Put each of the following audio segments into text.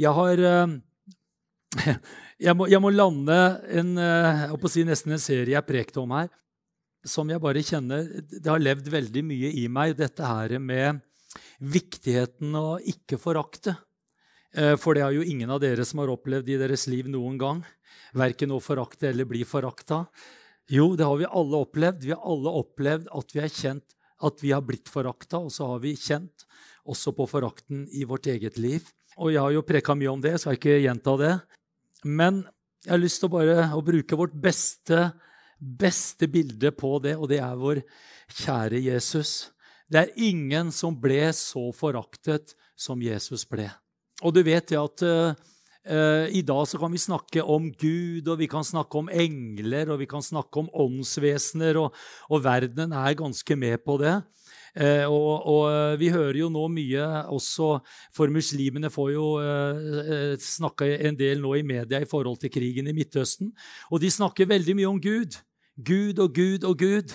Jeg har eh, jeg må, jeg må lande en, eh, si nesten en serie jeg prekte om her, som jeg bare kjenner Det har levd veldig mye i meg, dette her med viktigheten å ikke forakte. Eh, for det er jo ingen av dere som har opplevd i deres liv noen gang. Verken å forakte eller bli forakta. Jo, det har vi alle opplevd. Vi har alle opplevd at vi kjent at vi har blitt forakta, og så har vi kjent også på forakten i vårt eget liv. Og jeg har jo preka mye om det, så jeg skal ikke gjenta det. Men jeg har lyst til å bare å bruke vårt beste, beste bilde på det, og det er vår kjære Jesus. Det er ingen som ble så foraktet som Jesus ble. Og du vet det at uh, i dag så kan vi snakke om Gud, og vi kan snakke om engler, og vi kan snakke om åndsvesener, og, og verden er ganske med på det. Uh, og, og, vi hører jo nå mye også For muslimene får jo snakke snakka en del nå i media i forhold til krigen i Midtøsten. Og de snakker veldig mye om Gud. Gud og Gud og Gud.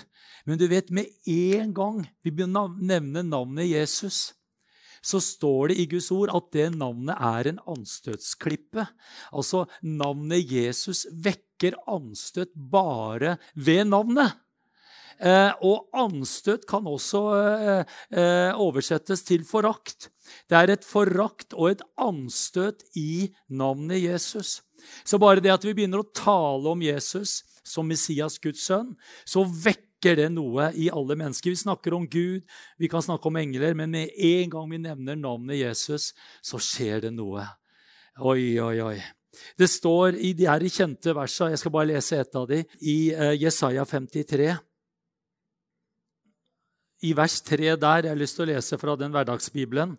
Men du vet, med en gang vi nevner nevne navnet Jesus, så står det i Guds ord at det navnet er en anstøtsklippe. Altså, navnet Jesus vekker anstøt bare ved navnet. Eh, og anstøt kan også eh, eh, oversettes til forakt. Det er et forakt og et anstøt i navnet Jesus. Så bare det at vi begynner å tale om Jesus som Messias, Guds sønn, så vekker det noe i alle mennesker. Vi snakker om Gud, vi kan snakke om engler, men med en gang vi nevner navnet Jesus, så skjer det noe. Oi, oi, oi. Det står i de her kjente versene, jeg skal bare lese et av de, i Jesaja 53. I vers 3 der, jeg har lyst til å lese fra den hverdagsbibelen,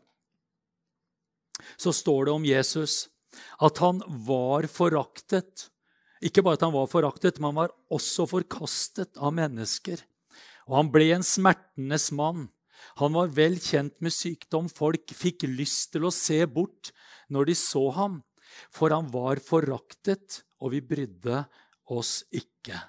så står det om Jesus at han var foraktet ikke bare at han var foraktet, men han var også forkastet av mennesker. Og han ble en smertenes mann. Han var vel kjent med sykdom. Folk fikk lyst til å se bort når de så ham, for han var foraktet, og vi brydde oss ikke.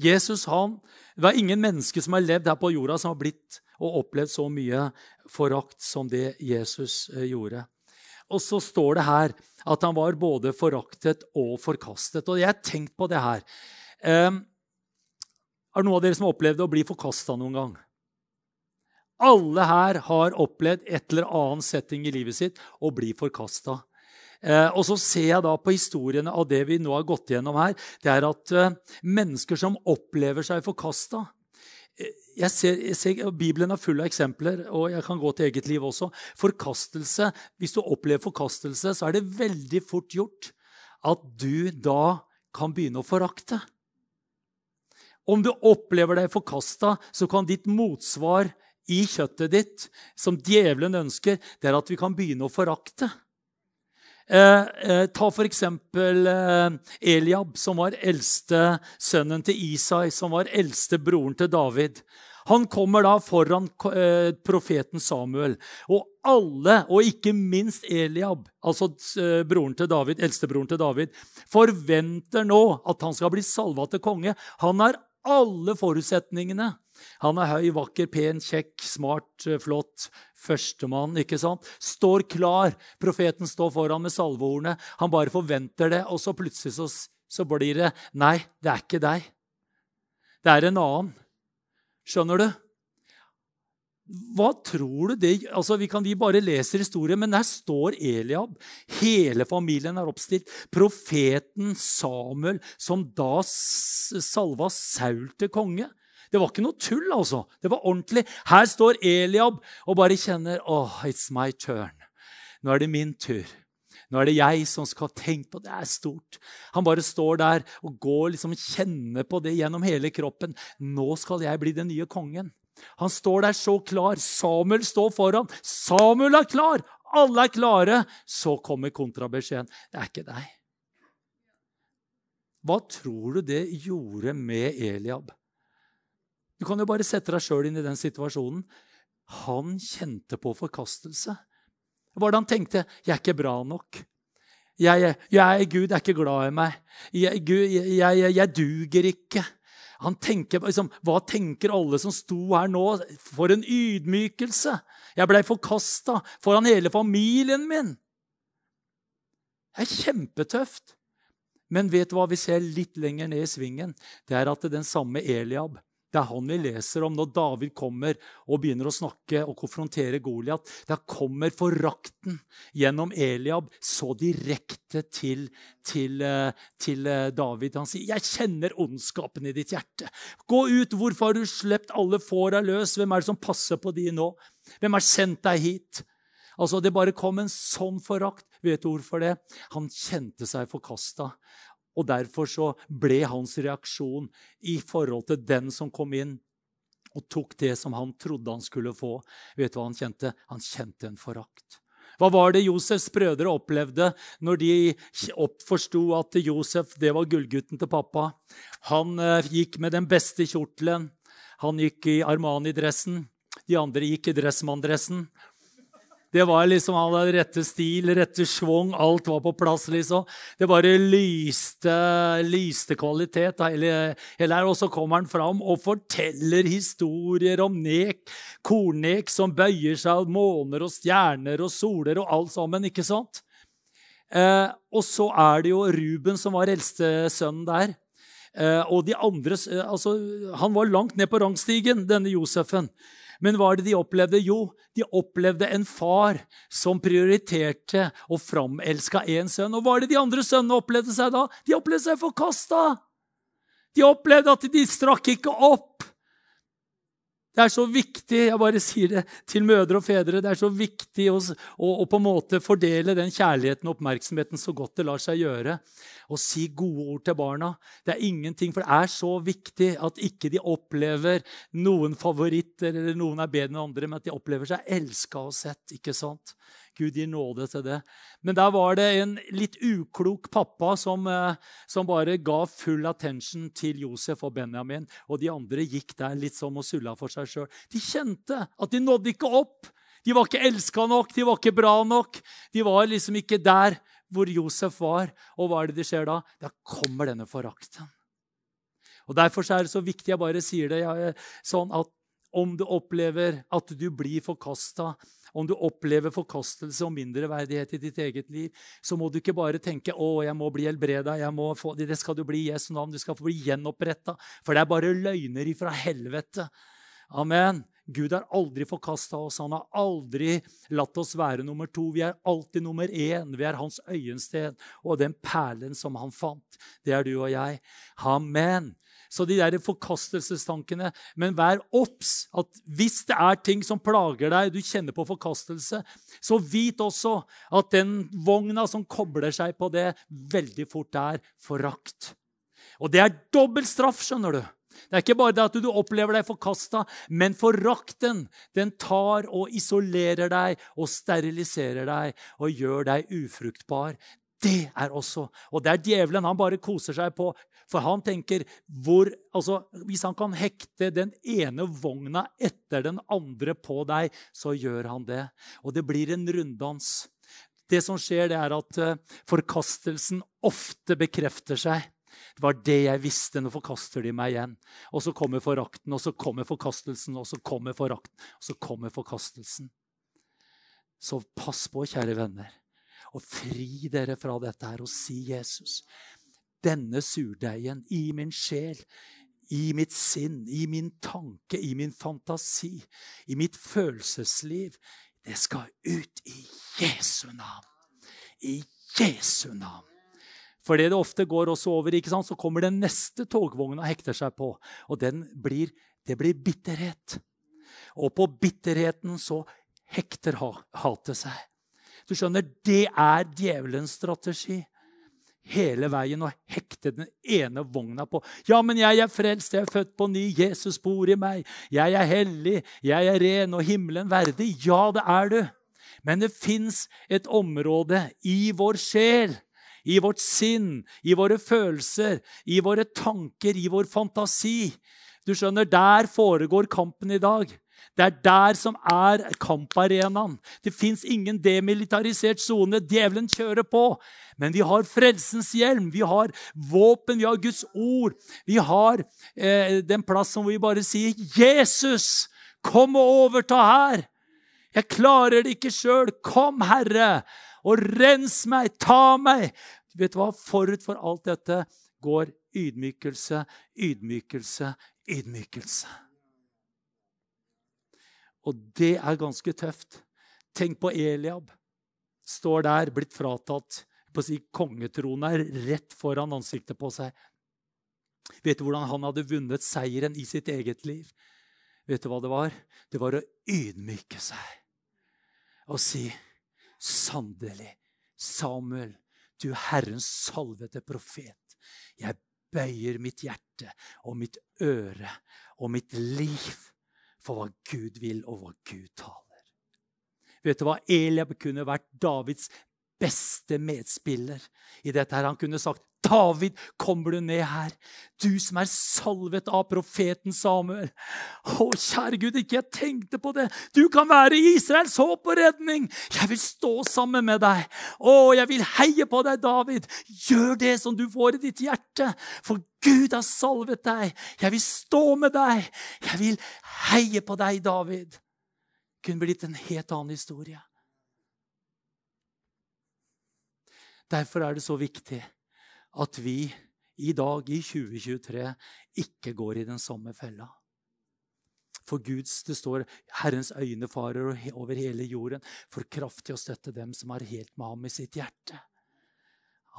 Jesus han, Det var ingen menneske som har levd her på jorda, som har blitt og opplevd så mye forakt som det Jesus eh, gjorde. Og så står det her at han var både foraktet og forkastet. Og jeg har tenkt på det her. Um, er det noen av dere som har opplevd å bli forkasta noen gang? Alle her har opplevd et eller annet setting i livet sitt å bli forkasta. Eh, og så ser jeg da på historiene av det vi nå har gått gjennom her, det er at eh, mennesker som opplever seg forkasta, jeg ser, jeg ser, Bibelen er full av eksempler, og jeg kan gå til eget liv også. Forkastelse, Hvis du opplever forkastelse, så er det veldig fort gjort at du da kan begynne å forakte. Om du opplever deg forkasta, så kan ditt motsvar i kjøttet ditt, som djevelen ønsker, det er at vi kan begynne å forakte. Eh, eh, ta f.eks. Eh, Eliab, som var eldste sønnen til Isai, som var eldste broren til David. Han kommer da foran eh, profeten Samuel. Og alle, og ikke minst Eliab, altså eh, broren til David, eldstebroren til David, forventer nå at han skal bli salva til konge. Han har alle forutsetningene han er høy, vakker, pen, kjekk, smart, eh, flott. Førstemann, ikke sant? Står klar. Profeten står foran med salveordene. Han bare forventer det, og så plutselig så, så blir det Nei, det er ikke deg. Det er en annen. Skjønner du? Hva tror du det Altså, Vi kan vi bare leser historien, men der står Eliab. Hele familien er oppstilt. Profeten Samuel, som da salva Saul til konge. Det var ikke noe tull, altså. Det var ordentlig. Her står Eliab og bare kjenner oh, it's my turn. Nå er det min tur. Nå er det jeg som skal tenke på det. er stort. Han bare står der og går liksom kjenner på det gjennom hele kroppen. Nå skal jeg bli den nye kongen. Han står der så klar. Samuel står foran. Samuel er klar! Alle er klare. Så kommer kontrabeskjeden. Det er ikke deg. Hva tror du det gjorde med Eliab? Du kan jo bare sette deg sjøl inn i den situasjonen. Han kjente på forkastelse. Hva var det han tenkte? 'Jeg er ikke bra nok'. Jeg, jeg, Gud er ikke glad i meg. Jeg, Gud, jeg, jeg duger ikke. Han tenker, liksom, Hva tenker alle som sto her nå? For en ydmykelse! Jeg blei forkasta foran hele familien min. Det er kjempetøft. Men vet du hva vi ser litt lenger ned i svingen? Det er at det er den samme Eliab det er han vi leser om når David kommer og begynner å snakke og konfrontere Goliat. Der kommer forakten gjennom Eliab så direkte til, til, eh, til, eh, David. Han sier, 'Jeg kjenner ondskapen i ditt hjerte.' 'Gå ut. Hvorfor har du sluppet alle fåra løs?' 'Hvem er det som passer på de nå?' 'Hvem har sendt deg hit?' Altså, Det bare kom en sånn forakt. Vet du hvorfor det? Han kjente seg forkasta. Og derfor så ble hans reaksjon i forhold til den som kom inn og tok det som han trodde han skulle få. Vet du hva han kjente? Han kjente en forakt. Hva var det Josefs brødre opplevde når de forsto at Josef det var gullgutten til pappa? Han eh, gikk med den beste kjortelen. Han gikk i Armani-dressen. De andre gikk i Dressmann-dressen. Det var liksom Han hadde rette stil, rette schwung, alt var på plass, liksom. Det bare lyste, lyste kvalitet. Hele, hele her. Og så kommer han fram og forteller historier om nek, kornek som bøyer seg av måner og stjerner og soler og alt sammen. ikke sant? Eh, og så er det jo Ruben som var eldste sønnen der. Eh, og de andre, eh, altså, Han var langt ned på rangstigen, denne Josefen. Men hva er det de opplevde? Jo, de opplevde en far som prioriterte og framelska én sønn. Og hva er det de andre sønnene opplevde seg da? De opplevde seg forkasta! De opplevde at de strakk ikke opp. Det er så viktig jeg bare sier det til mødre og fedre, det er så viktig å, å, å, på en måte fordele den kjærligheten og oppmerksomheten så godt det lar seg gjøre. Og si gode ord til barna. Det er ingenting, for det er så viktig at ikke de opplever noen favoritter eller noen er bedre enn andre, men at de opplever seg elska og sett. ikke sant? Gud gir nåde til det. Men der var det en litt uklok pappa som, eh, som bare ga full attention til Josef og Benjamin. Og de andre gikk der litt som og sulla for seg sjøl. De kjente at de nådde ikke opp. De var ikke elska nok, de var ikke bra nok. De var liksom ikke der hvor Josef var. Og hva er det de ser da? Da kommer denne forakten. Og Derfor er det så viktig jeg bare sier det jeg, sånn at om du opplever at du blir forkasta, om du opplever forkastelse og mindreverdighet i ditt eget liv, så må du ikke bare tenke 'Å, jeg må bli helbreda'. Det skal du bli i Jesu navn. Du skal få bli gjenoppretta. For det er bare løgner ifra helvete. Amen. Gud har aldri forkasta oss. Han har aldri latt oss være nummer to. Vi er alltid nummer én. Vi er hans øyensted og den perlen som han fant. Det er du og jeg. Amen. Så de der forkastelsestankene Men vær obs at hvis det er ting som plager deg, du kjenner på forkastelse, så vit også at den vogna som kobler seg på det, veldig fort er forakt. Og det er dobbel straff, skjønner du. Det er ikke bare det at du opplever deg forkasta, men forakten den tar og isolerer deg og steriliserer deg og gjør deg ufruktbar. Det er også Og det er djevelen. Han bare koser seg på for han tenker hvor, altså, Hvis han kan hekte den ene vogna etter den andre på deg, så gjør han det. Og det blir en runddans. Det som skjer, det er at uh, forkastelsen ofte bekrefter seg. Det var det jeg visste. Nå forkaster de meg igjen. Og så kommer forakten, og så kommer forkastelsen, og så kommer forakten, og så kommer forkastelsen. Så pass på, kjære venner, og fri dere fra dette her og si Jesus denne surdeigen i min sjel, i mitt sinn, i min tanke, i min fantasi, i mitt følelsesliv. Det skal ut i Jesu navn. I Jesu navn. For det det ofte går også over, ikke sant? så kommer den neste togvogna og hekter seg på. Og blir, det blir bitterhet. Og på bitterheten så hekter hatet seg. Du skjønner, Det er djevelens strategi hele veien å hekte den ene vogna på. Ja, men jeg er frelst, jeg er født på ny, Jesus bor i meg. Jeg er hellig, jeg er ren og himmelen verdig. Ja, det er du. Men det fins et område i vår sjel, i vårt sinn, i våre følelser, i våre tanker, i vår fantasi. Du skjønner, der foregår kampen i dag. Det er der som er kamparenaen. Det fins ingen demilitarisert sone. Djevelen kjører på. Men vi har frelsens hjelm, vi har våpen, vi har Guds ord. Vi har eh, den plass som vi bare sier 'Jesus, kom og overta her'. Jeg klarer det ikke sjøl. Kom, Herre, og rens meg, ta meg. Vet du hva? Forut for alt dette går ydmykelse, ydmykelse, ydmykelse. Og det er ganske tøft. Tenk på Eliab. Står der, blitt fratatt på å si, kongetrona rett foran ansiktet på seg. Vet du hvordan han hadde vunnet seieren i sitt eget liv? Vet du hva det var? Det var å ydmyke seg og si Sannelig, Samuel, du Herrens salvede profet. Jeg bøyer mitt hjerte og mitt øre og mitt liv for hva Gud vil, og hva Gud taler. Vet du hva? Eliab kunne vært Davids beste medspiller i dette. her. Han kunne sagt, 'David, kommer du ned her? Du som er salvet av profeten Samuel.' Å, kjære Gud, ikke jeg tenkte på det. Du kan være Israels håp og redning. Jeg vil stå sammen med deg. Å, jeg vil heie på deg, David. Gjør det som du får i ditt hjerte, for Gud har salvet deg. Jeg vil stå med deg. Jeg vil heie på deg, David. Det kunne blitt en helt annen historie. Derfor er det så viktig at vi i dag, i 2023, ikke går i den samme fella. For Guds, det står, Herrens øyne farer over hele jorden for kraftig å støtte dem som har helt med ham i sitt hjerte.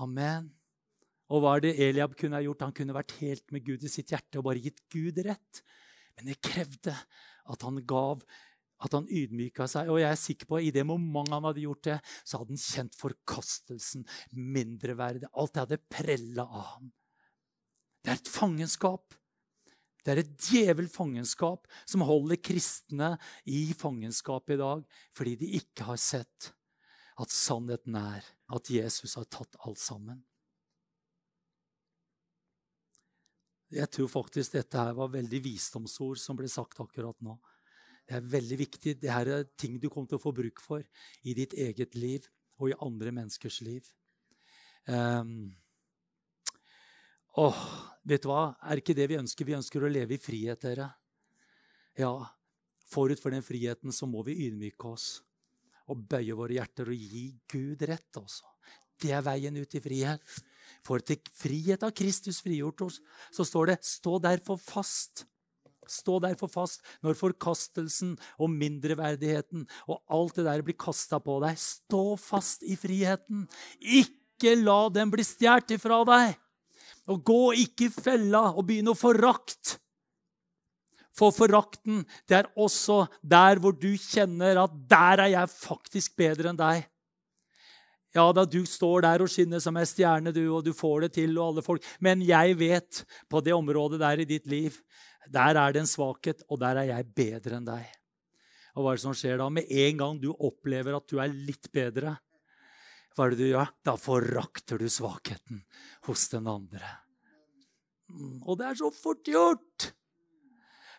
Amen. Og hva er det Eliab kunne ha gjort? Han kunne vært helt med Gud i sitt hjerte og bare gitt Gud rett. Men det krevde at han gav at han ydmyka seg. Og jeg er sikker på at i det momentet han hadde gjort det, så hadde han kjent forkastelsen, mindreverdet. Alt det hadde prella av ham. Det er et fangenskap. Det er et djevelfangenskap som holder kristne i fangenskap i dag fordi de ikke har sett at sannheten er at Jesus har tatt alt sammen. Jeg tror faktisk dette her var veldig visdomsord som ble sagt akkurat nå. Det er veldig viktig. Det her er ting du kommer til å få bruk for i ditt eget liv og i andre menneskers liv. Um, åh, vet du hva? Er ikke det vi ønsker? Vi ønsker å leve i frihet, dere. Ja, forut for den friheten så må vi ydmyke oss og bøye våre hjerter og gi Gud rett. Også. Det er veien ut i frihet. For til frihet har Kristus frigjort oss. Så står det 'stå derfor fast'. Stå derfor fast når forkastelsen og mindreverdigheten og alt det der blir kasta på deg. Stå fast i friheten. Ikke la den bli stjålet ifra deg. Og gå ikke i fella og begynne å forakte. For forakten, det er også der hvor du kjenner at der er jeg faktisk bedre enn deg. Ja da, du står der og skinner som ei stjerne, du, og du får det til, og alle folk. Men jeg vet på det området der i ditt liv der er det en svakhet, og der er jeg bedre enn deg. Og hva er det som skjer da? Med en gang du opplever at du er litt bedre, hva er det du gjør? Da forakter du svakheten hos den andre. Mm, og det er så fort gjort!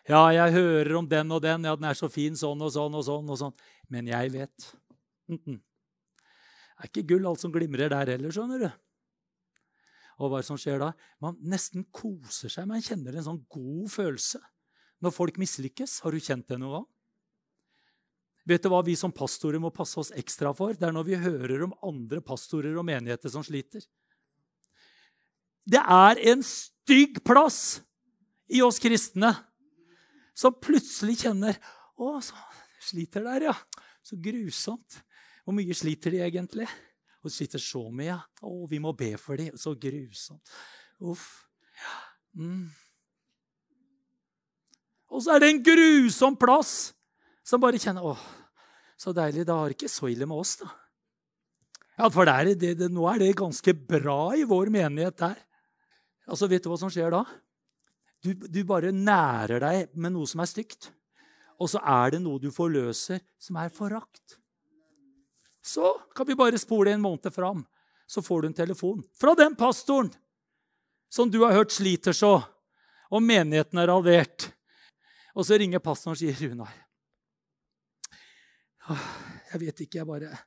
Ja, jeg hører om den og den. Ja, den er så fin sånn og sånn og sånn. og sånn. Men jeg vet. Det er ikke gull alt som glimrer der heller, skjønner du. Og hva som skjer da? Man nesten koser seg. Man kjenner en sånn god følelse når folk mislykkes. Har du kjent det noen gang? Vet du hva vi som pastorer må passe oss ekstra for? Det er når vi hører om andre pastorer og menigheter som sliter. Det er en stygg plass i oss kristne som plutselig kjenner Å, så sliter der, ja. Så grusomt. Hvor mye sliter de egentlig? Og sitter så mye. Å, vi må be for dem. Så grusomt. Uff. Mm. Og så er det en grusom plass som bare kjenner Å, så deilig. Da har det ikke så ille med oss, da. Ja, For det det, det, nå er det ganske bra i vår menighet der. Altså, Vet du hva som skjer da? Du, du bare nærer deg med noe som er stygt. Og så er det noe du forløser, som er forakt. Så kan vi bare spole en måned fram, så får du en telefon fra den pastoren som du har hørt sliter så, og menigheten er halvert. Og så ringer pastoren og sier, 'Runar, jeg vet ikke, jeg bare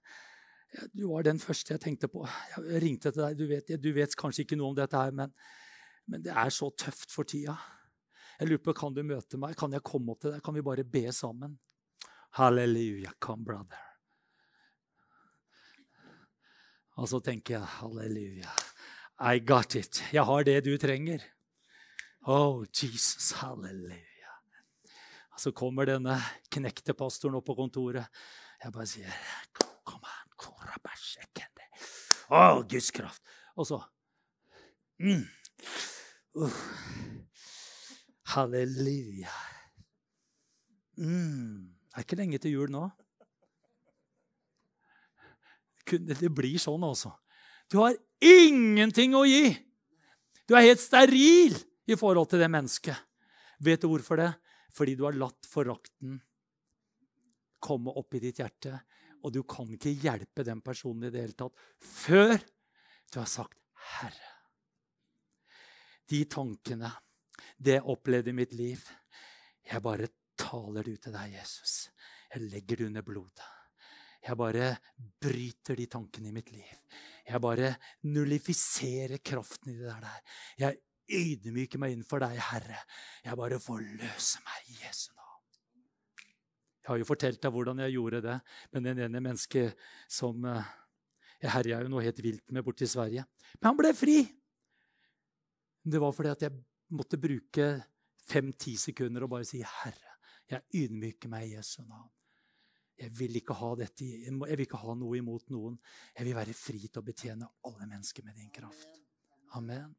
Du var den første jeg tenkte på. Jeg ringte til deg. Du vet, du vet kanskje ikke noe om dette her, men, men det er så tøft for tida. Jeg lurer på, Kan du møte meg? Kan jeg komme opp til deg? Kan vi bare be sammen? Halleluja, come brother. Og så tenker jeg halleluja. I got it. Jeg har det du trenger. Oh, Jesus, halleluja. Og så kommer denne knekte pastoren opp på kontoret. Jeg bare sier Kom an, Å, oh, Guds kraft. Og så mm. uh. Halleluja. Mm. Det er ikke lenge til jul nå. Det blir sånn, altså. Du har ingenting å gi! Du er helt steril i forhold til det mennesket. Vet du hvorfor det? Fordi du har latt forakten komme opp i ditt hjerte. Og du kan ikke hjelpe den personen i det hele tatt før du har sagt 'Herre'. De tankene, det jeg opplevde i mitt liv Jeg bare taler det ut til deg, Jesus. Jeg legger det under blodet. Jeg bare bryter de tankene i mitt liv. Jeg bare nullifiserer kraften i det der. Jeg ydmyker meg innenfor deg, Herre. Jeg bare forløser meg i Jesu navn. Jeg har jo fortalt deg hvordan jeg gjorde det men den ene mennesket som eh, Jeg herja jo noe helt vilt med borti Sverige. Men han ble fri! Det var fordi at jeg måtte bruke fem-ti sekunder og bare si, 'Herre, jeg ydmyker meg i Jesu navn'. Jeg vil ikke ha dette, jeg vil ikke ha noe imot noen. Jeg vil være fri til å betjene alle mennesker med din kraft. Amen.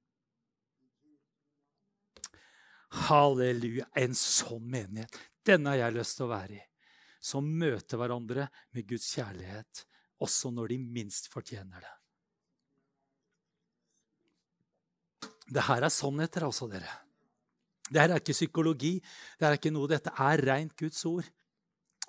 Halleluja. En sånn menighet. Denne har jeg lyst til å være i. Som møter hverandre med Guds kjærlighet, også når de minst fortjener det. Det her er sannheter, altså, dere. Det her er ikke psykologi. Det er ikke noe, Dette er rent Guds ord.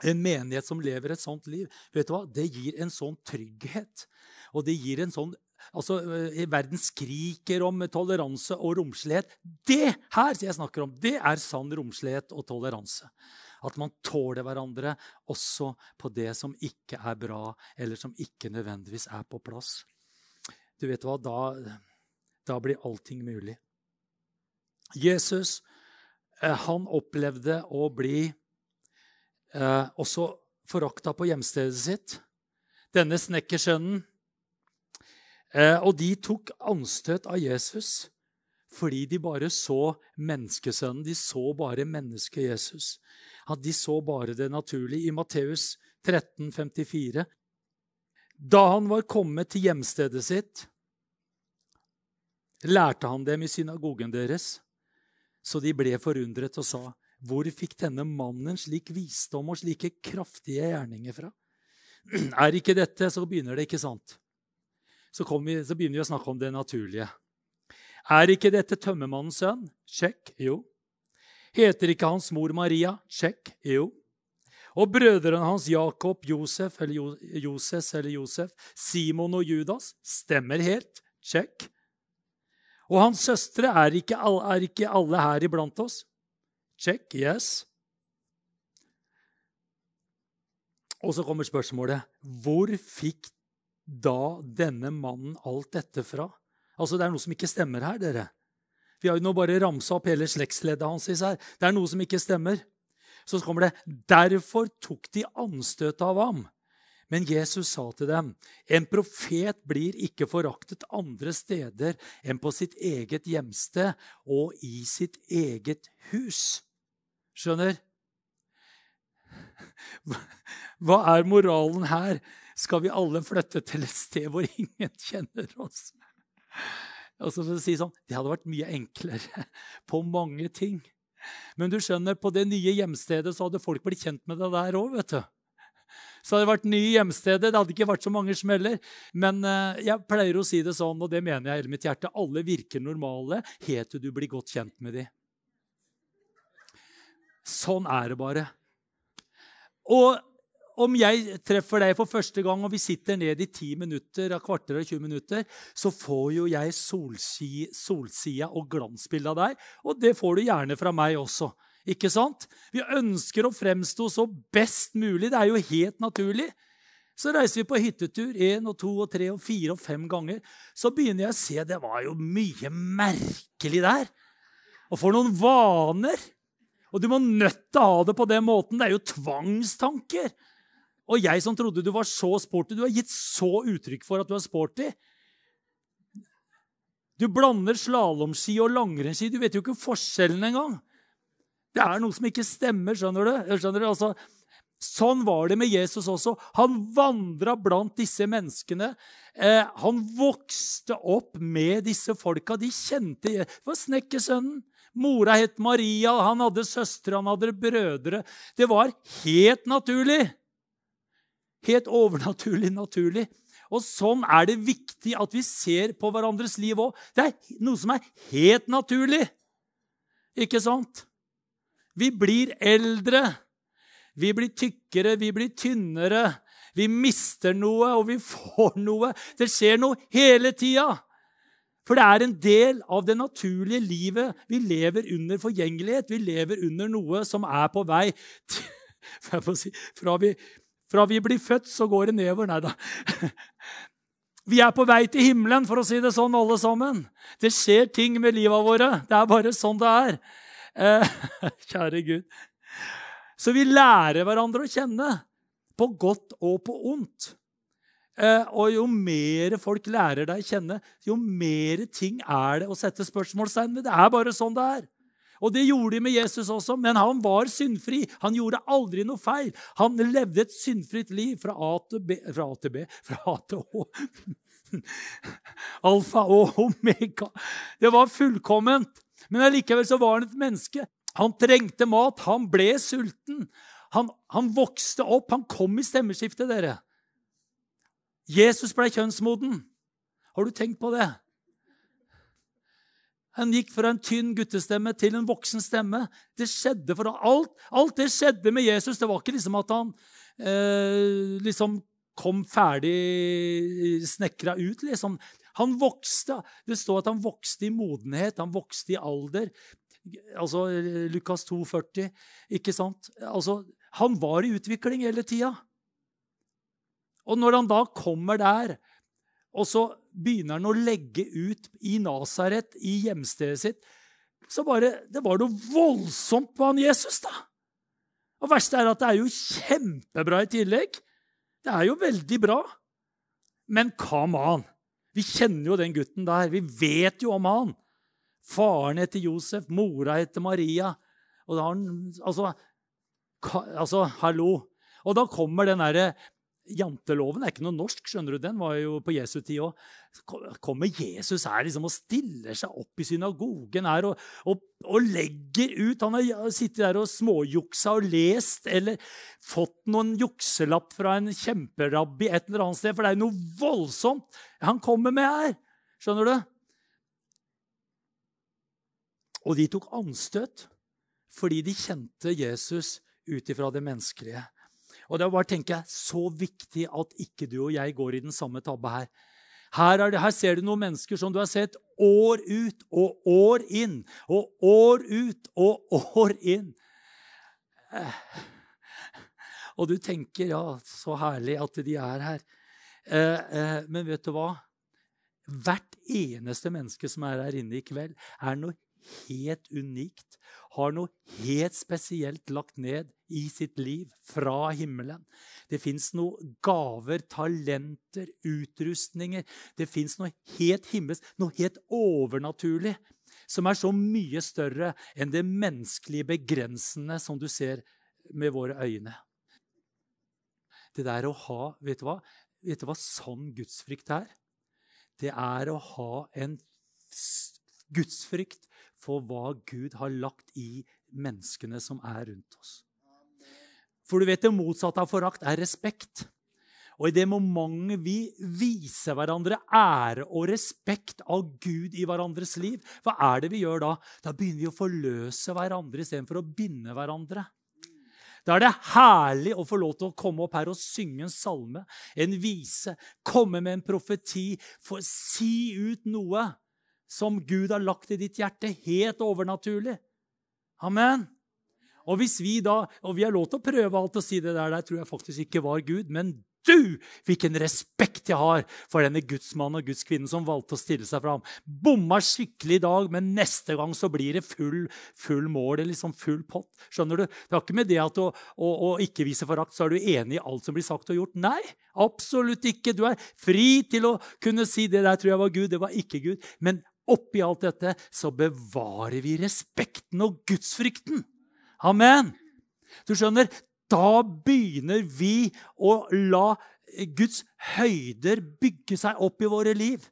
En menighet som lever et sånt liv, vet du hva? det gir en sånn trygghet. Og det gir en sånn altså, eh, Verden skriker om toleranse og romslighet. Det her jeg snakker om, det er sann romslighet og toleranse. At man tåler hverandre også på det som ikke er bra, eller som ikke nødvendigvis er på plass. Du vet hva, da, da blir allting mulig. Jesus eh, han opplevde å bli eh, også forakta på hjemstedet sitt. Denne snekkersønnen. Eh, og de tok anstøt av Jesus fordi de bare så menneskesønnen. De så bare mennesket Jesus. At de så bare det naturlige. I Matteus 13, 54. Da han var kommet til hjemstedet sitt, lærte han dem i synagogen deres. Så de ble forundret og sa, hvor fikk denne mannen slik visdom og slike kraftige gjerninger fra? Er ikke dette Så begynner det, ikke sant? Så, vi, så begynner vi å snakke om det naturlige. Er ikke dette tømmermannens sønn? Sjekk. Jo. Heter ikke hans mor Maria? Sjekk. Jo. Og brødrene hans Jakob, Josef eller jo, Joses eller Josef, Simon og Judas? Stemmer helt. Sjekk. Og hans søstre, er ikke, er ikke alle her iblant oss? Check. Yes. Og så kommer spørsmålet hvor fikk da denne mannen alt dette fra? Altså, Det er noe som ikke stemmer her, dere. Vi har jo nå bare ramsa opp hele slektsleddet hans. her. Det er noe som ikke stemmer. Så kommer det Derfor tok de anstøt av ham. Men Jesus sa til dem, en profet blir ikke foraktet andre steder enn på sitt eget hjemsted og i sitt eget hus. Skjønner? Hva er moralen her? Skal vi alle flytte til et sted hvor ingen kjenner oss? Og så si sånn, Det hadde vært mye enklere på mange ting. Men du skjønner, på det nye hjemstedet så hadde folk blitt kjent med det der òg. Så hadde vært nye hjemstedet. Det hadde ikke vært så mange smeller. Men uh, jeg pleier å si det sånn, og det mener jeg i hele mitt hjerte. Alle virker normale helt til du blir godt kjent med dem. Sånn er det bare. Og om jeg treffer deg for første gang, og vi sitter ned i 10 minutter, kvarter og 20 minutter, så får jo jeg solsida og glansbildet av deg. Og det får du gjerne fra meg også. Ikke sant? Vi ønsker å fremstå så best mulig. Det er jo helt naturlig. Så reiser vi på hyttetur én og to og tre og fire og fem ganger. Så begynner jeg å se det var jo mye merkelig der. Og for noen vaner! Og du må nødt til å ha det på den måten. Det er jo tvangstanker. Og jeg som trodde du var så sporty, du har gitt så uttrykk for at du er sporty. Du blander slalåmski og langrennsski. Du vet jo ikke forskjellen engang. Det er noe som ikke stemmer, skjønner du? Skjønner du? Altså, sånn var det med Jesus også. Han vandra blant disse menneskene. Eh, han vokste opp med disse folka. De kjente Det var snekkersønnen. Mora het Maria, han hadde søstre, han hadde brødre. Det var helt naturlig. Helt overnaturlig naturlig. Og sånn er det viktig at vi ser på hverandres liv òg. Det er noe som er helt naturlig. Ikke sant? Vi blir eldre. Vi blir tykkere, vi blir tynnere. Vi mister noe, og vi får noe. Det skjer noe hele tida. For det er en del av det naturlige livet. Vi lever under forgjengelighet. Vi lever under noe som er på vei til, si, fra, vi, fra vi blir født, så går det nedover. Nei da. Vi er på vei til himmelen, for å si det sånn, alle sammen. Det skjer ting med livet våre. Det er bare sånn det er. Eh, kjære Gud. Så vi lærer hverandre å kjenne, på godt og på ondt. Eh, og jo mer folk lærer deg å kjenne, jo mer ting er det å sette spørsmålstegn ved. Det er bare sånn det er. Og det gjorde de med Jesus også, men han var syndfri. Han gjorde aldri noe feil. Han levde et syndfritt liv fra A til B Fra A til B Fra A til Å. Alfa og omega. Det var fullkomment. Men allikevel så var han et menneske. Han trengte mat. Han ble sulten. Han, han vokste opp. Han kom i stemmeskiftet, dere. Jesus ble kjønnsmoden. Har du tenkt på det? Han gikk fra en tynn guttestemme til en voksen stemme. Det skjedde for alt, alt det skjedde med Jesus. Det var ikke liksom at han eh, liksom kom ferdig snekra ut. liksom. Han vokste. Det står at han vokste i modenhet, han vokste i alder. Altså Lukas 2, 40, ikke sant? Altså, han var i utvikling hele tida. Og når han da kommer der, og så begynner han å legge ut i Nasaret, i hjemstedet sitt, så bare, det var noe voldsomt på han Jesus, da. Og verste er at det er jo kjempebra i tillegg. Det er jo veldig bra. Men come on! Vi kjenner jo den gutten der. Vi vet jo om han. Faren heter Josef, mora heter Maria. Og da har han Altså, altså hallo. Og da kommer den derre Janteloven er ikke noe norsk. skjønner du, Den var jo på Jesu tid òg. Kommer Jesus her liksom og stiller seg opp i synagogen her og, og, og legger ut Han har sittet der og småjuksa og lest eller fått noen jukselapp fra en kjemperabbi et eller annet sted. For det er jo noe voldsomt han kommer med her. Skjønner du? Og de tok anstøt fordi de kjente Jesus ut ifra det menneskelige. Og det bare tenker jeg, så viktig at ikke du og jeg går i den samme tabba her. Her, det, her, ser du noen mennesker som du har sett år ut og år inn. Og år ut og år inn. Og du tenker ja, så herlig at de er her. Eh, eh, men vet du hva? Hvert eneste menneske som er her inne i kveld, er noe helt unikt, har noe helt spesielt lagt ned i sitt liv fra himmelen. Det fins noen gaver, talenter, utrustninger. Det fins noe helt himmelsk, noe helt overnaturlig, som er så mye større enn det menneskelige begrensende som du ser med våre øyne. Det der å ha Vet du hva, vet du hva sann gudsfrykt er? Det er å ha en gudsfrykt for hva Gud har lagt i menneskene som er rundt oss. For du vet det motsatte av forakt er respekt. Og i det momentet vi viser hverandre ære og respekt av Gud i hverandres liv, hva er det vi gjør da? Da begynner vi å forløse hverandre istedenfor å binde hverandre. Da er det herlig å få lov til å komme opp her og synge en salme, en vise, komme med en profeti, få si ut noe som Gud har lagt i ditt hjerte, helt overnaturlig. Amen. Og hvis vi da, og vi har lov til å prøve alt og si det der, der tror jeg faktisk ikke var Gud, men du hvilken respekt jeg har for denne gudsmannen og gudskvinnen som valgte å stille seg fram. Bomma skikkelig i dag, men neste gang så blir det full, full mål. liksom full pott. Skjønner du? Det har ikke med det at å, å, å ikke vise forakt, så er du enig i alt som blir sagt og gjort. Nei, absolutt ikke. Du er fri til å kunne si det der tror jeg var Gud, det var ikke Gud. Men oppi alt dette så bevarer vi respekten og gudsfrykten. Amen. Du skjønner, da begynner vi å la Guds høyder bygge seg opp i våre liv.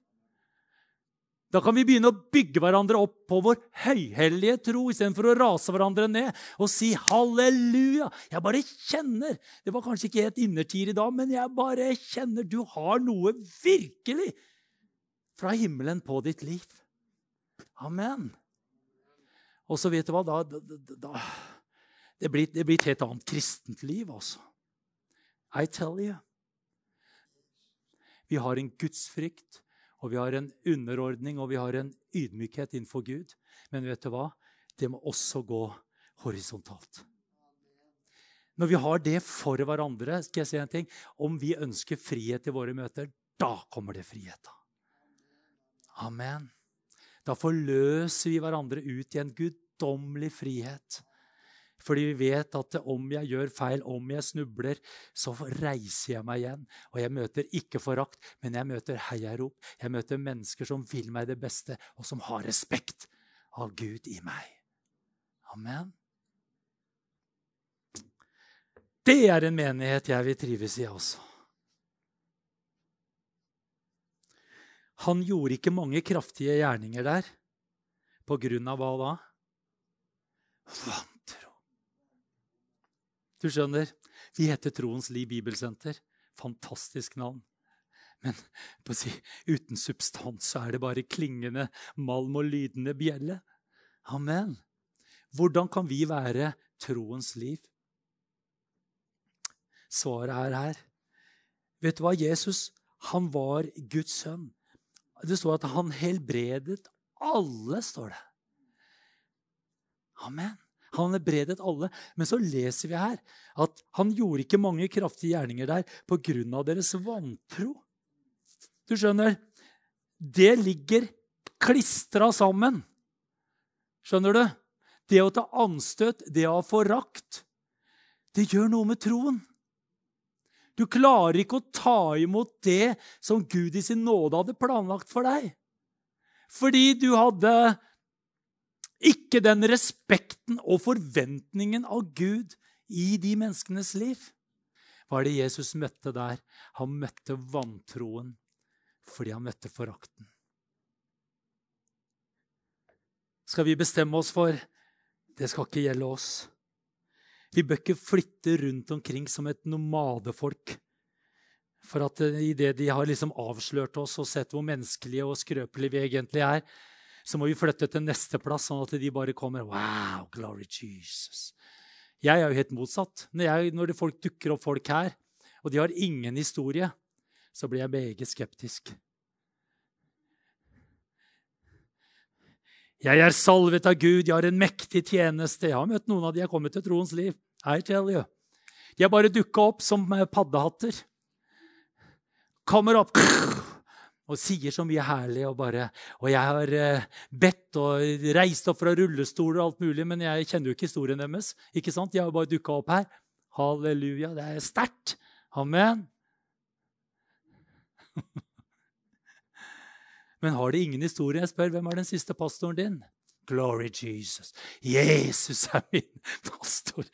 Da kan vi begynne å bygge hverandre opp på vår høyhellige tro istedenfor å rase hverandre ned og si halleluja. Jeg bare kjenner Det var kanskje ikke et innertier i dag, men jeg bare kjenner du har noe virkelig fra himmelen på ditt liv. Amen. Og så vet du hva? Da, da, da, det, blir, det blir et helt annet kristent liv, altså. I tell you. Vi har en gudsfrykt, og vi har en underordning og vi har en ydmykhet innenfor Gud. Men vet du hva? Det må også gå horisontalt. Når vi har det for hverandre, skal jeg si en ting, om vi ønsker frihet i våre møter, da kommer det frihet. Amen. Da forløser vi hverandre ut i en guddommelig frihet. Fordi vi vet at om jeg gjør feil, om jeg snubler, så reiser jeg meg igjen. Og jeg møter ikke forakt, men jeg møter heiarop. Jeg møter mennesker som vil meg det beste, og som har respekt av Gud i meg. Amen. Det er en menighet jeg vil trives i også. Han gjorde ikke mange kraftige gjerninger der. På grunn av hva da? Vantro. Du skjønner, vi heter Troens Liv Bibelsenter. Fantastisk navn. Men si, uten substans så er det bare klingende malm og lydende bjelle. Amen. Hvordan kan vi være troens liv? Svaret er her. Vet du hva? Jesus han var Guds sønn. Det står at han helbredet alle, står det. Amen. Han helbredet alle. Men så leser vi her at han gjorde ikke mange kraftige gjerninger der pga. deres vantro. Du skjønner, det ligger klistra sammen. Skjønner du? Det å ta anstøt, det å ha forakt, det gjør noe med troen. Du klarer ikke å ta imot det som Gud i sin nåde hadde planlagt for deg. Fordi du hadde ikke den respekten og forventningen av Gud i de menneskenes liv. Hva er det Jesus møtte der? Han møtte vantroen fordi han møtte forakten. Skal vi bestemme oss for det skal ikke gjelde oss? Vi bør ikke flytte rundt omkring som et nomadefolk. For at eh, idet de har liksom avslørt oss og sett hvor menneskelige og skrøpelige vi egentlig er, så må vi flytte til neste plass, sånn at de bare kommer Wow, glory Jesus. Jeg er jo helt motsatt. Når, jeg, når folk dukker opp folk her, og de har ingen historie, så blir jeg meget skeptisk. Jeg er salvet av Gud, jeg har en mektig tjeneste. Jeg har møtt noen av de jeg har kommet til troens liv. I tell you. De har bare dukka opp som eh, paddehatter. Kommer opp og sier så mye herlig. Og, bare, og jeg har uh, bedt og reist opp fra rullestoler og alt mulig, men jeg kjenner jo ikke historien deres. ikke sant? De har bare dukka opp her. Halleluja. Det er sterkt. Amen. Men har de ingen historie? Jeg spør hvem er den siste pastoren din? Glory Jesus. Jesus er min pastor.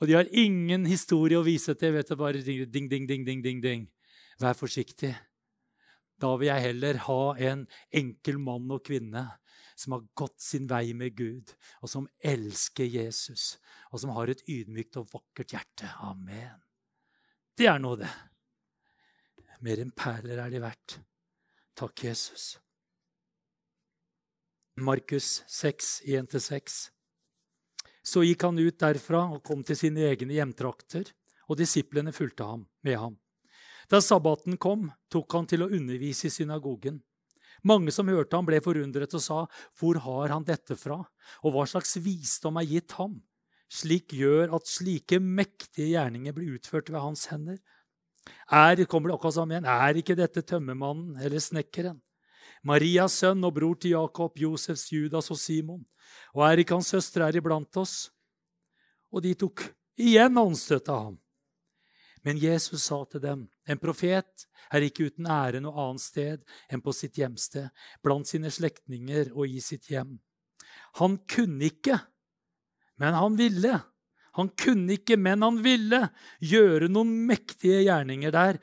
Og de har ingen historie å vise til. vet du, Bare ding, ding, ding, ding, ding, ding. Vær forsiktig. Da vil jeg heller ha en enkel mann og kvinne som har gått sin vei med Gud, og som elsker Jesus, og som har et ydmykt og vakkert hjerte. Amen. Det er nå det. Mer enn perler er de verdt. Takk, Jesus. Markus 6, 1-6. Så gikk han ut derfra og kom til sine egne hjemtrakter, og disiplene fulgte ham, med ham. Da sabbaten kom, tok han til å undervise i synagogen. Mange som hørte ham, ble forundret og sa, 'Hvor har han dette fra?' Og hva slags visdom er gitt ham? Slik gjør at slike mektige gjerninger blir utført ved hans hender. Er, kommer det akkurat sammen igjen. Er ikke dette tømmermannen eller snekkeren? Marias sønn og bror til Jakob, Josefs, Judas og Simon. Og Erik, hans søster, er iblant oss? Og de tok igjen åndsstøt av ham. Men Jesus sa til dem, en profet er ikke uten ære noe annet sted enn på sitt hjemsted, blant sine slektninger og i sitt hjem. Han kunne ikke, men han ville. Han kunne ikke, men han ville gjøre noen mektige gjerninger der,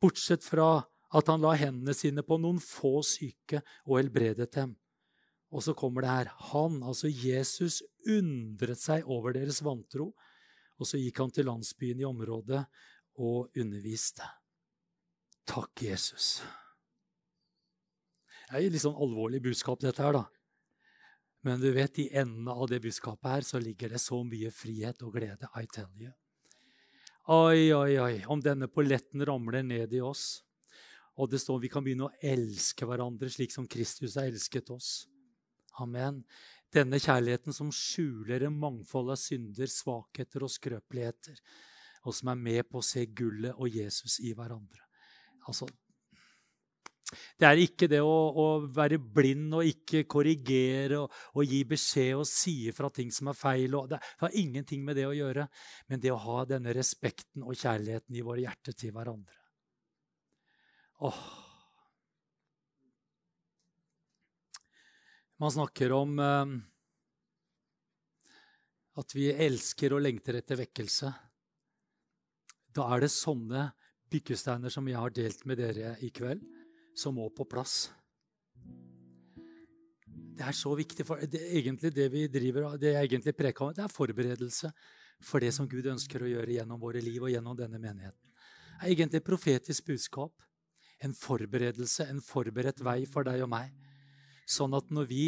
bortsett fra at han la hendene sine på noen få syke og helbredet dem. Og så kommer det her. Han, altså Jesus, undret seg over deres vantro. Og så gikk han til landsbyen i området og underviste. Takk, Jesus. Det er litt sånn alvorlig budskap, dette her, da. Men du vet, i enden av det budskapet her så ligger det så mye frihet og glede. I tell you. Oi, oi, oi. Om denne polletten ramler ned i oss, og det står vi kan begynne å elske hverandre slik som Kristus har elsket oss. Amen. Denne kjærligheten som skjuler en mangfold av synder, svakheter og skrøpeligheter, og som er med på å se gullet og Jesus i hverandre. Altså, det er ikke det å, å, være blind og ikke korrigere og, og, gi beskjed og si fra ting som er feil. det har ingenting med det å gjøre, men det å ha denne respekten og kjærligheten i våre hjerter til hverandre. Åh. Man snakker om eh, at vi elsker og lengter etter vekkelse. Da er det sånne byggesteiner som jeg har delt med dere i kveld som må på plass. Det er så viktig. for det, egentlig det vi driver, det jeg egentlig preker om, det er forberedelse for det som Gud ønsker å gjøre gjennom våre liv og gjennom denne menigheten. Det er egentlig et profetisk budskap. En forberedelse, en forberedt vei for deg og meg. Sånn at når vi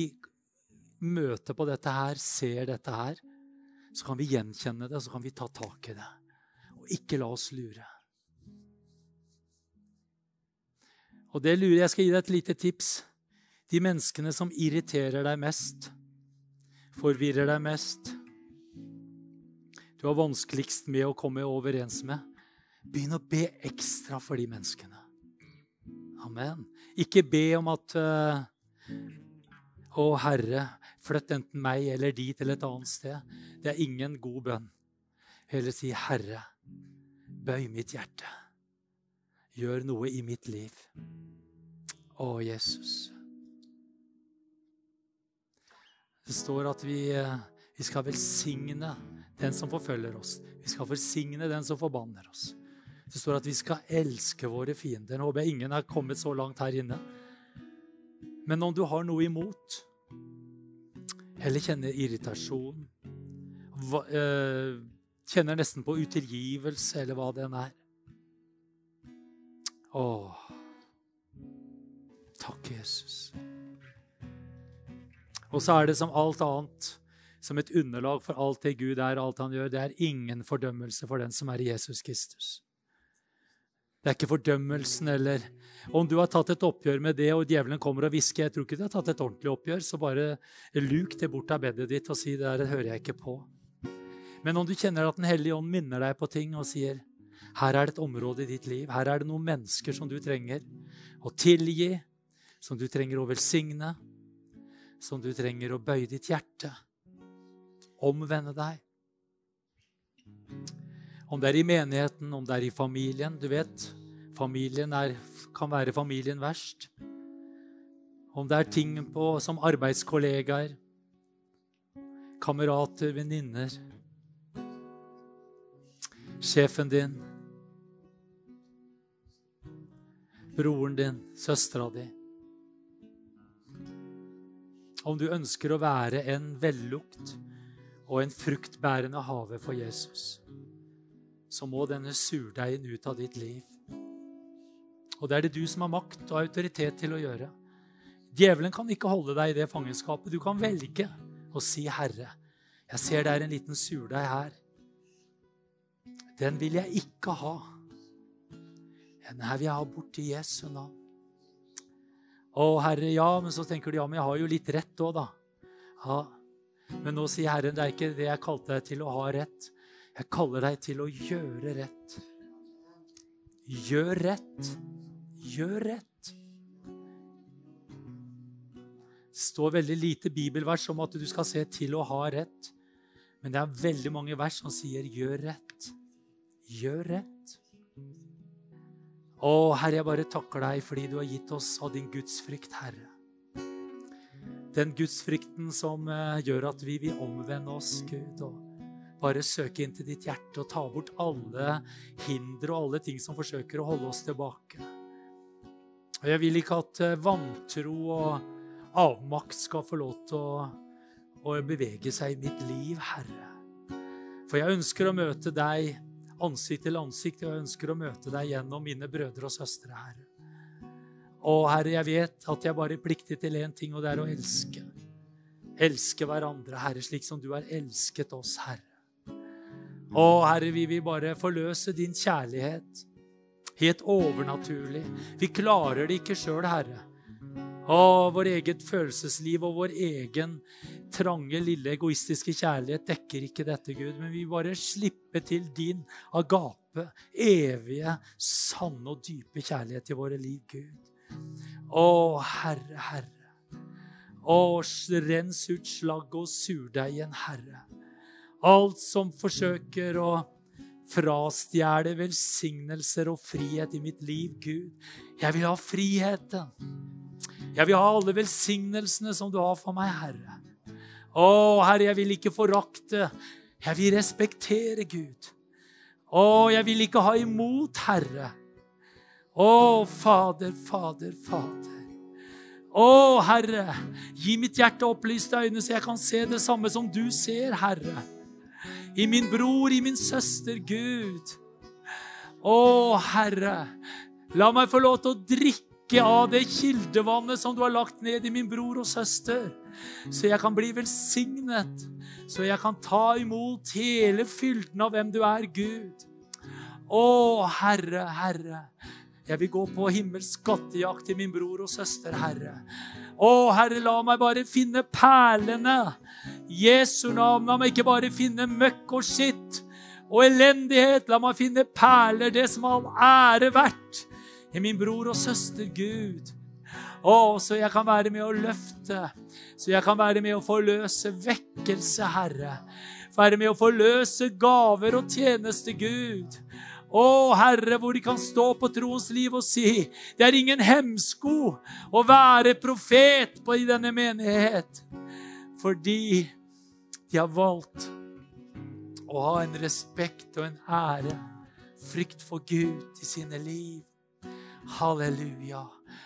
møter på dette her, ser dette her, så kan vi gjenkjenne det, så kan vi ta tak i det. Og ikke la oss lure. Og det lurer Jeg skal gi deg et lite tips. De menneskene som irriterer deg mest, forvirrer deg mest, du har vanskeligst med å komme overens med, begynn å be ekstra for de menneskene. Amen. Ikke be om at uh, Å, Herre, flytt enten meg eller de til et annet sted. Det er ingen god bønn. Heller si, Herre, bøy mitt hjerte. Gjør noe i mitt liv. Å, Jesus. Det står at vi, eh, vi skal velsigne den som forfølger oss. Vi skal velsigne den som forbanner oss. Det står at vi skal elske våre fiender. Nå håper jeg ingen er kommet så langt her inne. Men om du har noe imot, eller kjenner irritasjon, eh, kjenner nesten på utilgivelse, eller hva det enn er Åh, Takk, Jesus. Og så er det som alt annet, som et underlag for alt det Gud er alt han gjør, det er ingen fordømmelse for den som er Jesus Kristus. Det er ikke fordømmelsen eller Om du har tatt et oppgjør med det, og djevelen kommer og hvisker Jeg tror ikke du har tatt et ordentlig oppgjør, så bare luk det bort av bedet ditt og si det der hører jeg ikke på. Men om du kjenner at Den hellige ånd minner deg på ting og sier her er det et område i ditt liv, her er det noen mennesker som du trenger å tilgi, som du trenger å velsigne, som du trenger å bøye ditt hjerte, omvende deg. Om det er i menigheten, om det er i familien. Du vet, familien er, kan være familien verst. Om det er ting på, som arbeidskollegaer, kamerater, venninner, sjefen din, broren din, søstera di om du ønsker å være en vellukt og en fruktbærende hage for Jesus, så må denne surdeigen ut av ditt liv. Og det er det du som har makt og autoritet til å gjøre. Djevelen kan ikke holde deg i det fangenskapet. Du kan velge å si, 'Herre, jeg ser det er en liten surdeig her.' Den vil jeg ikke ha. Den her vil jeg ha bort til Jesu navn. Å, Herre, ja, men så tenker du ja, men jeg har jo litt rett òg, da. Ja. Men nå sier Herren, det er ikke det jeg kalte deg til å ha rett. Jeg kaller deg til å gjøre rett. Gjør rett. Gjør rett. Det står veldig lite bibelvers om at du skal se til å ha rett. Men det er veldig mange vers som sier 'gjør rett'. Gjør rett. Å, Herre, jeg bare takker deg fordi du har gitt oss av din gudsfrykt, Herre. Den gudsfrykten som eh, gjør at vi vil omvende oss, Gud, og bare søke inn til ditt hjerte og ta bort alle hindre og alle ting som forsøker å holde oss tilbake. Og Jeg vil ikke at eh, vantro og avmakt skal få lov til å, å bevege seg i mitt liv, Herre. For jeg ønsker å møte deg ansikt til ansikt, og jeg ønsker å møte deg gjennom mine brødre og søstre, Herre. Og Herre, jeg vet at jeg bare er pliktig til én ting, og det er å elske. Elske hverandre, Herre, slik som du har elsket oss, Herre. Å, Herre, vi vil bare forløse din kjærlighet. Helt overnaturlig. Vi klarer det ikke sjøl, Herre. Å, vår eget følelsesliv og vår egen trange, lille, egoistiske kjærlighet dekker ikke dette, Gud. Men vi bare slipper til din agape, evige, sanne og dype kjærlighet i våre liv, Gud. Å, Herre, Herre. Å, rens ut slagget og surdeigen, Herre. Alt som forsøker å frastjele velsignelser og frihet i mitt liv, Gud. Jeg vil ha friheten. Jeg vil ha alle velsignelsene som du har for meg, Herre. Å, Herre, jeg vil ikke forakte. Jeg vil respektere Gud. Å, jeg vil ikke ha imot, Herre. Å, Fader, Fader, Fader. Å, Herre, gi mitt hjerte opplyste øyne, så jeg kan se det samme som du ser, Herre. I min bror, i min søster, Gud. Å, Herre, la meg få lov til å drikke av det kildevannet som du har lagt ned i min bror og søster, så jeg kan bli velsignet, så jeg kan ta imot hele fylden av hvem du er, Gud. Å, Herre, Herre. Jeg vil gå på himmelsk skattejakt til min bror og søster, Herre. Å, Herre, la meg bare finne perlene. Jesu navn. La meg ikke bare finne møkk og skitt og elendighet. La meg finne perler, det som all ære verdt, i min bror og søster Gud. Å, så jeg kan være med å løfte, så jeg kan være med å forløse vekkelse, Herre. Være med å forløse gaver og tjeneste, Gud. Å, Herre, hvor de kan stå på troens liv og si det er ingen hemsko å være profet på i denne menighet. Fordi de har valgt å ha en respekt og en ære, frykt for Gud i sine liv. Halleluja.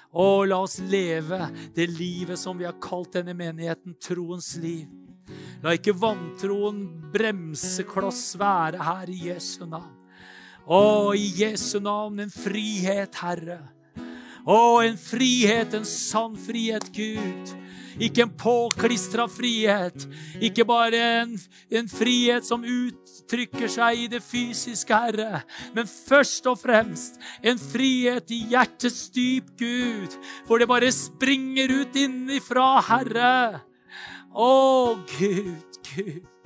Å, la oss leve det livet som vi har kalt denne menigheten troens liv. La ikke vantroen bremsekloss være her i Jesu navn. Å, i Jesu navn, en frihet, Herre. Å, en frihet, en sann frihet, Gud. Ikke en påklistra frihet. Ikke bare en, en, frihet som uttrykker seg i det fysiske, Herre. Men først og fremst en frihet i hjertets dyp, Gud. For det bare springer ut innifra, Herre. Å, Gud, Gud.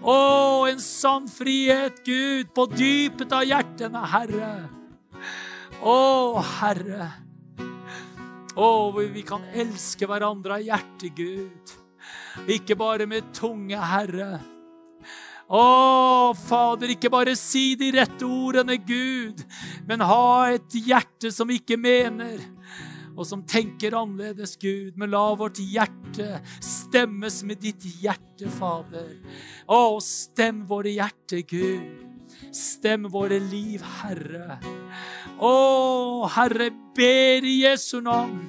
Å, en sann frihet, Gud, på dypet av hjertene, Herre. Å, Herre. Å, vi kan elske hverandre av hjertet, Gud. Ikke bare med tunge, Herre. Å, Fader, ikke bare si de rette ordene, Gud, men ha et hjerte som ikke mener og som tenker annerledes, Gud. Men la vårt hjerte stemmes med ditt hjerte, Fader. Å, stem våre hjerter, Gud. Stem våre liv, Herre. Å, Herre, ber i Jesu navn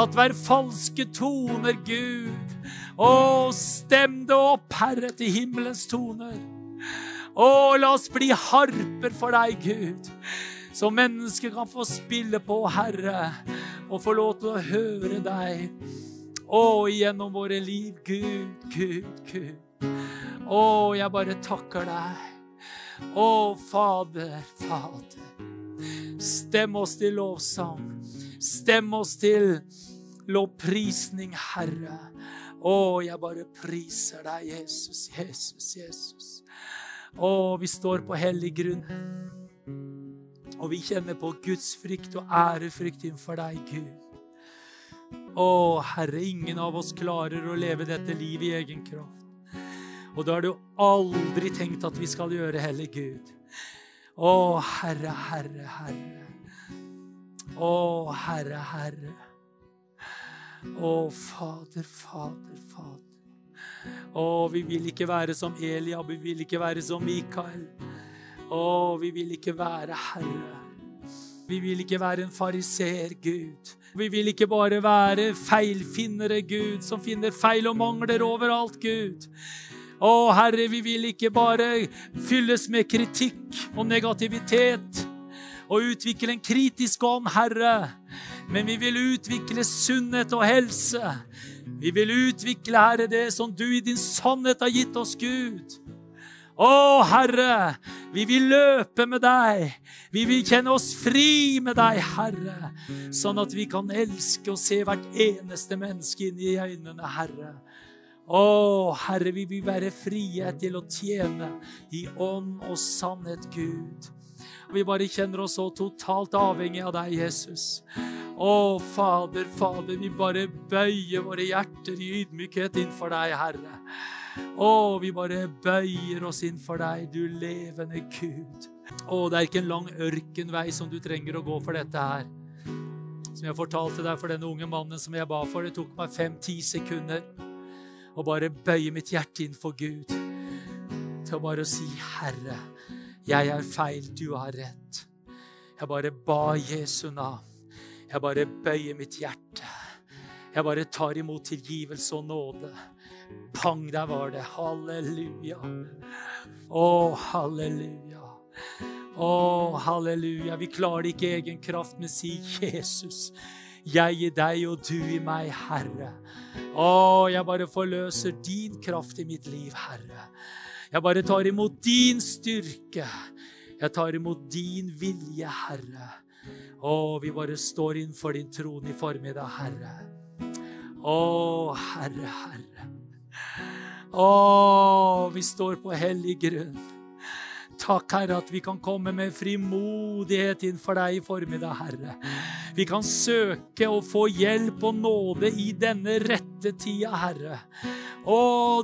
at hver falske toner, Gud Å, stem det opp, Herre, til himmelens toner. Å, la oss bli harper for deg, Gud, så mennesker kan få spille på, Herre og få lov til å høre deg. Å, gjennom våre liv. Gud, Gud, Gud. Å, jeg bare takker deg. Å, Fader, Fader. Stem oss til lovsang. Stem oss til lovprisning, Herre. Å, jeg bare priser deg, Jesus, Jesus, Jesus. Å, vi står på hellig grunn. Og vi kjenner på Guds frykt og ærefrykt innenfor deg, Gud. Å, Herre, ingen av oss klarer å leve dette livet i egen kraft. Og det har du aldri tenkt at vi skal gjøre heller, Gud. Å, Herre, Herre, Herre. Å, Herre, Herre. Å, Fader, Fader, Fader. Å, vi vil ikke være som Eliab, vi vil ikke være som Mikael. Å, vi vil ikke være Herre. Vi vil ikke være en fariseer, Gud. Vi vil ikke bare være feilfinnere, Gud, som finner feil og mangler overalt, Gud. Å, Herre, vi vil ikke bare fylles med kritikk og negativitet og utvikle en kritisk ånd, Herre, men vi vil utvikle sunnhet og helse. Vi vil utvikle, Herre, det som du i din sannhet har gitt oss, Gud. Å, Herre, vi vil løpe med deg. Vi vil kjenne oss fri med deg, Herre, sånn at vi kan elske og se hvert eneste menneske inn i øynene, Herre. Å, Herre, vi vil være frie til å tjene i ånd og sannhet, Gud. Vi bare kjenner oss så totalt avhengig av deg, Jesus. Å, Fader, Fader, vi bare bøyer våre hjerter i ydmykhet innenfor deg, Herre. Å, vi bare bøyer oss inn for deg, du levende Gud. Å, det er ikke en lang ørkenvei som du trenger å gå for dette her. Som jeg fortalte deg for denne unge mannen som jeg ba for. Det tok meg fem-ti sekunder å bare bøye mitt hjerte inn for Gud. Til å bare si, Herre, jeg er feil, du har rett. Jeg bare ba Jesu navn. Jeg bare bøyer mitt hjerte. Jeg bare tar imot tilgivelse og nåde. Pang, der var det. Halleluja. Å, halleluja. Å, halleluja. Vi klarer det ikke i egen kraft, men si Jesus. Jeg i deg og du i meg, Herre. Å, jeg bare forløser din kraft i mitt liv, Herre. Jeg bare tar imot din styrke. Jeg tar imot din vilje, Herre. Å, vi bare står innenfor din trone i formiddag, Herre. Å, Herre, Herre. Å, vi står på hellig grunn. Takk, Herre, at vi kan komme med frimodighet innenfor deg i formiddag, Herre. Vi kan søke og få hjelp og nåde i denne rette tida, Herre. Å,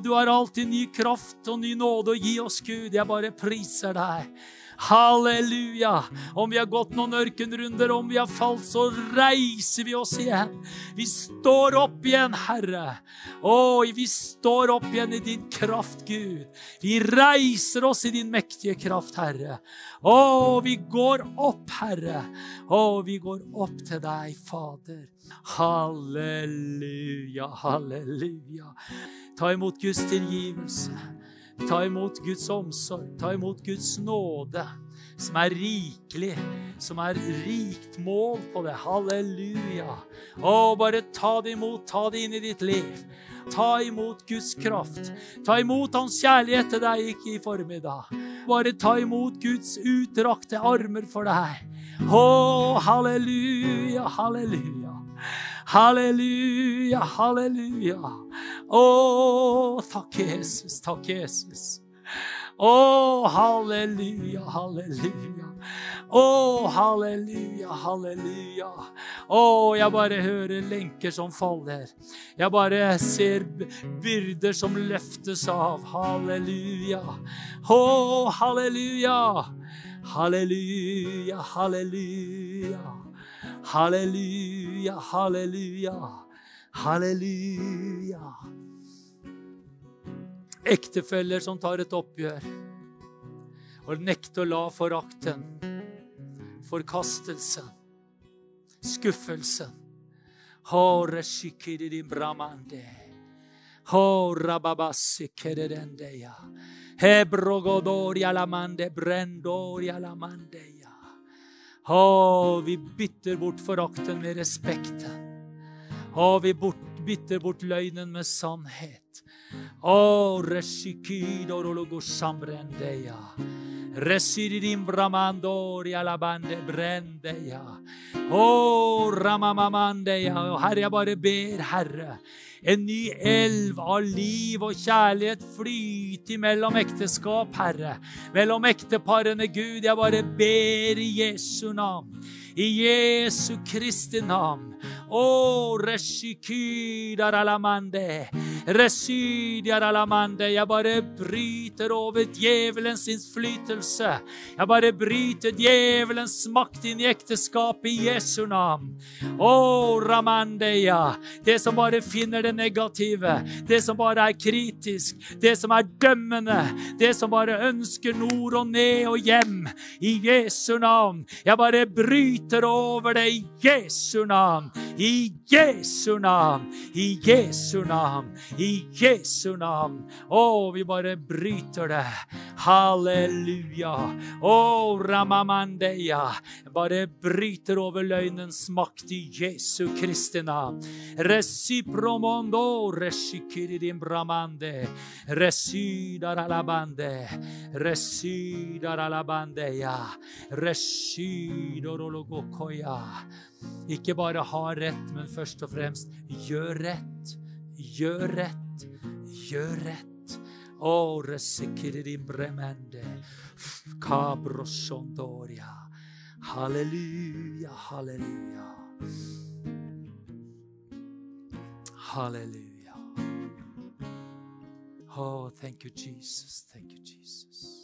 du har alltid ny kraft og ny nåde å gi oss, Gud. Jeg bare priser deg. Halleluja! Om vi har gått noen ørkenrunder, om vi har falt, så reiser vi oss igjen. Vi står opp igjen, Herre. Å, vi står opp igjen i din kraft, Gud. Vi reiser oss i din mektige kraft, Herre. Å, vi går opp, Herre. Å, vi går opp til deg, Fader. Halleluja, halleluja. Ta imot Guds tilgivelse. Ta imot Guds omsorg, ta imot Guds nåde, som er rikelig, som er rikt mål på det. Halleluja. Å, bare ta det imot, ta det inn i ditt liv. Ta imot Guds kraft. Ta imot Hans kjærlighet til deg ikke i formiddag. Bare ta imot Guds utdrakte armer for deg. Å, halleluja, halleluja. Halleluja, halleluja. Å, takk, Jesus. Takk, Jesus. Å, halleluja, halleluja. Å, halleluja, halleluja. Å, jeg bare hører lenker som faller. Jeg bare ser byrder som løftes av. Halleluja. Å, halleluja. Halleluja, halleluja. Halleluja, halleluja, halleluja. Ektefeller som tar et oppgjør og nekter å la forakten, forkastelsen, skuffelsen Hore shikiri bramande. Hora babasikerdendeya. Hebrogodoria lamande brendoria lamandeya. Å, vi bytter bort forakten med respekt. Å, vi bort, bytter bort løgnen med sannhet. Sambrendeya. Resididim bramandori alabande brendeya. Å, ramamamandeya. Herre, jeg bare ber, Herre. En ny elv av liv og kjærlighet flyter mellom ekteskap, Herre. Mellom ekteparene, Gud. Jeg bare ber i Jesu navn. I Jesu Kristi navn. Residiaralamande. Jeg bare bryter over djevelens innflytelse. Jeg bare bryter djevelens makt inn i ekteskapet i Jesu navn. Oh, ramandeya. Det som bare finner det negative, det som bare er kritisk, det som er dømmende, det som bare ønsker nord og ned og hjem. I Jesu navn. Jeg bare bryter over det i Jesu navn. I Jesu navn. I Jesu navn. I Jesu navn. Å, vi bare bryter det. Halleluja. Å, ramamandeya. Bare bryter over løgnens makt i Jesu Kristi navn. Resipromondo reshikiridim bramande. Residar alabande. Residar alabandeya. Residorologokoya. Ikke bare ha rett, men først og fremst gjør rett. Gjør rett. Gjør rett. Å, resikiridim bremende. Cabrosondoria. Halleluja, halleluja. Halleluja. Oh, thank you, Jesus. Thank you, Jesus.